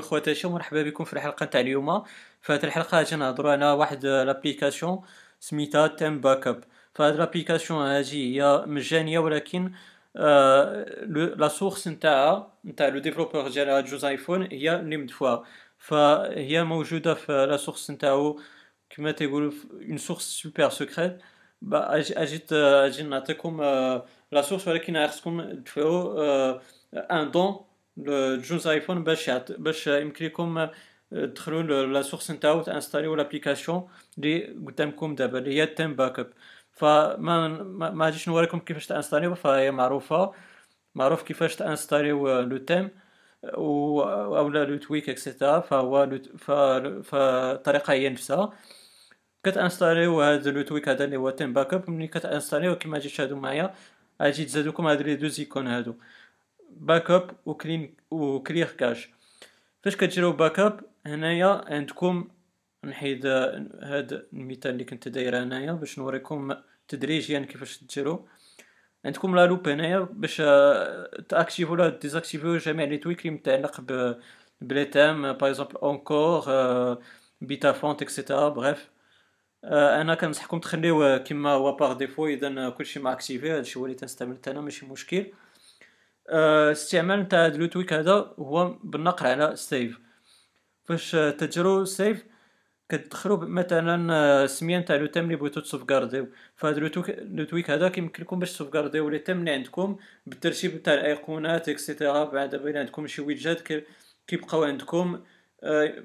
خوتي وخواتاتي ومرحبا بكم في الحلقة تاع اليوم. في هذه الحلقة غادي نهضروا على واحد l'application سميتها Theme Backup فهاد l'application هذه هي مجانية ولكن آه la source نتاعها نتاع le développeur ديال Joes iPhone هي اللي مدفوعة. فهي موجودة في la source نتاعو كما تيقولوا une source super secrète أجي أجي نعطيكم la source ولكن خصكم تدفعوا ان دون جوز آيفون باش باش يمكن لكم تدخلوا لا سورس نتاعو تانستاليو لابليكاسيون اللي قدامكم دابا اللي هي تيم باك اب فما ما غاديش نوريكم كيفاش تانستاليو فهي معروفة. معروف كيفاش تانستاليو لو تيم و اولا لو تويك اكسيتيرا فهو فالطريقة هي نفسها. كتانستاليو هذا لو تويك هذا اللي هو تيم باك اب ملي كتانستاليو كيما غادي تشاهدوا معايا غادي تزادوكم هاد les deux icônes هادو. backup و clean و clear cache فاش كديروا backup هنايا عندكم نحيد هاد المثال اللي كنت داير هنايا باش نوريكم تدريجيا كيفاش ديروا عندكم la loupe هنايا باش تاكتيفو ولا ديزاكتيفو جميع les tweaks اللي متعلق ب ب les thèmes par encore BytaFont et cetera bref أنا كنصحكم تخليوه كما هو par défaut اذا كلشي ما activé هادشي هو اللي تنستعمل أنا ماشي مشكل استعمال نتاع هاد ال le tweak هذا هو بالنقر على save فاش تجرو save كتدخلوا مثلا السمية نتاع le thème اللي بغيتو تسوفغارديو فهاد le tweak هذا كيمكن لكم باش تسوفغارديو les thèmes اللي عندكم بالترتيب تاع الأيقونات et cetera بعد بين عندكم شي widgets كيبقاو عندكم.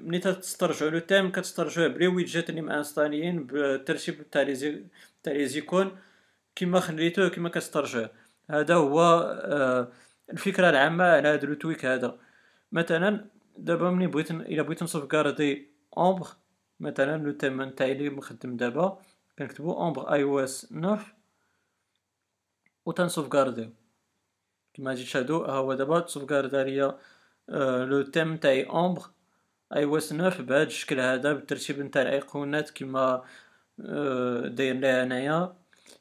ملي تسترجعوا le thème كتسترجعوه ب les widgets اللي مانستاليين بالترتيب تاع les تاع les icônes كيما خليتوه كيما كتسترجعوه هذا هو الفكرة العامة على هذا le tweak هذا. مثلا دابا ملي بغيت إلا بغيت نسوفغاردي Ambre مثلا le thème نتاعي اللي مخدم دابا كنكتبو Ambre iOS 9 و تنسوفغارديو كما غادي تشاهدو ها هو دابا تسوفغاردا ليا le thème تاعي Ambre iOS 9 بهذا الشكل هذا بالترتيب نتاع الأيقونات كما داير ليها هنايا.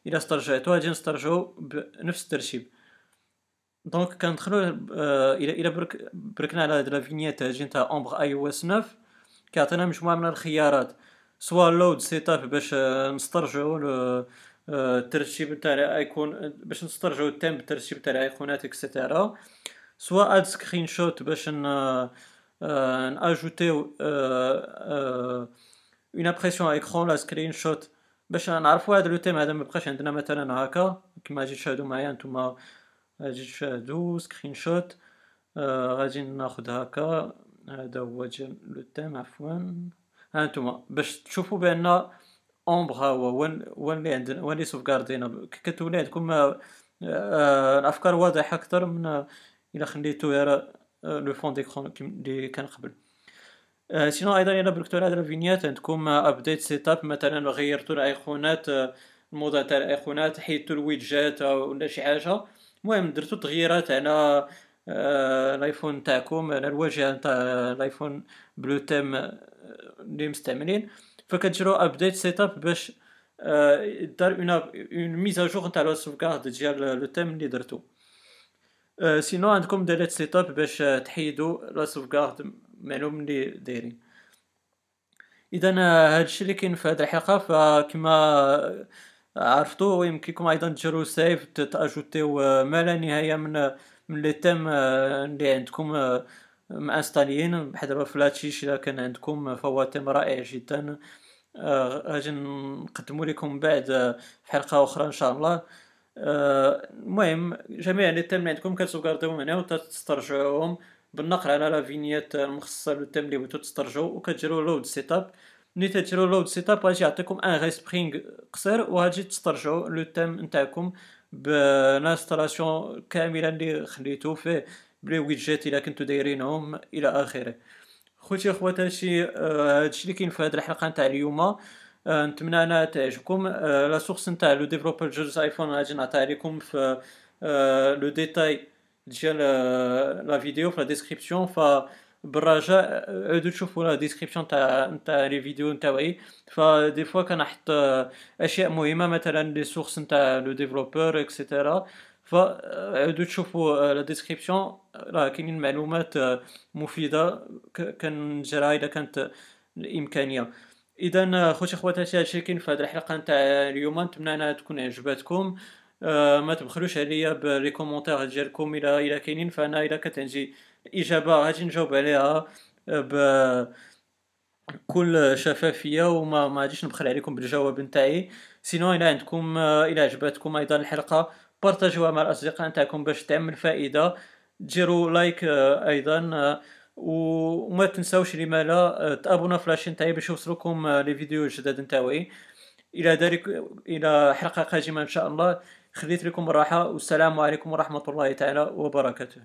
إلا استرجعتو غادي نسترجعو بنفس الترتيب. donc كندخلو إلى إلى برك بركنا على هاد la vignette هادي نتاع Ambre iOS 9 كيعطينا مجموعه من الخيارات soit load setup باش نسترجعو الترتيب تاع الايقون باش نسترجعو ال thème بالترتيب تاع الايقونات et cetera soit add screenshot باش ن ناجوتيو une impression écran la screenshot باش نعرفو هذا le thème هذا مبقاش عندنا مثلا هكا كما غادي تشاهدو معايا نتوما غادي تشاهدو screenshot غادي ناخد هكا هذا هو le thème عفوا ها نتوما باش تشوفوا بان Ambre ها هو وين اللي عندنا وين اللي سوفغاردينا كتولي عندكم الافكار واضحه أكثر من الا خليتو غير le fond d'écran اللي كان قبل sinon أيضا الا بركتو على ال vignette عندكم update setup مثلا غيرتو الايقونات الموضوع تاع الايقونات حيدتو ال widgets ولا شي حاجة المهم درتو تغييرات على الآيفون تاعكم على الواجهة تاع الآيفون ب le thème اللي مستعملين. فكتجرو update setup باش دار une une mise à jour نتاع la sauvegarde ديال le thème اللي درتو. sinon عندكم delete setup باش تحيدو la sauvegarde معلوم اللي دايرين. اذا هادشي اللي كاين في هاد الحلقة فكما عرفتو يمكنكم أيضا تجرو save تاجوتيو ما لا نهايه من من les thèmes اللي عندكم مانستاليين بحال دابا فلاتشيش الا كان عندكم فهو thème رائع جدا غادي نقدمو لكم بعد في حلقه أخرى ان شاء الله المهم جميع les thèmes اللي عندكم كتسوفغارديوهم هنا وتسترجعوهم بالنقر على la vignette المخصصه لل thème اللي بغيتو تسترجعو وكتجرو load setup ملي تديرو load setup غادي يعطيكم un respring قصير وغادي تسترجعو le thème نتاعكم ب installation كامله اللي خليتو فيه ب les widgets الا كنتو دايرينهم إلى اخره خوتي اخواتاتي هادشي اللي كاين في هاد الحلقة نتاع اليوم نتمنى انها تعجبكم la source نتاع le développeur جوج ايفون غادي نعطيها لكم في le détail ديال la vidéo في la description ف بالرجاء عودوا تشوفوا la description تاع نتاع les vidéos نتاعي ف des fois كنحط أشياء مهمة مثلا les sources نتاع le développeur et cetera فعودوا تشوفوا la description راه كاينين معلومات مفيدة كنجرها اذا كانت الإمكانية. اذا خوتي خواتاتي هادشي كاين في هذه الحلقة نتاع اليوم. نتمنى أنها تكون عجباتكم آه ما تبخلوش عليا ب les commentaires ديالكم إلى إلى كاينين فأنا إلى كانت عندي الاجابه غادي نجاوب عليها ب كل شفافية وما ما غاديش نبخل عليكم بالجواب نتاعي. sinon إلى عندكم إلى عجباتكم أيضا الحلقة بارطاجوها مع الأصدقاء نتاعكم باش تعمل فائدة. ديروا like أيضا وما تنساوش لما لا تابونا la chaîne تاعي باش يوصلوكم les vidéos الجداد نتاعي إلى ذلك إلى حلقة قادمة إن شاء الله. خليت لكم الراحة والسلام عليكم ورحمة الله تعالى وبركاته.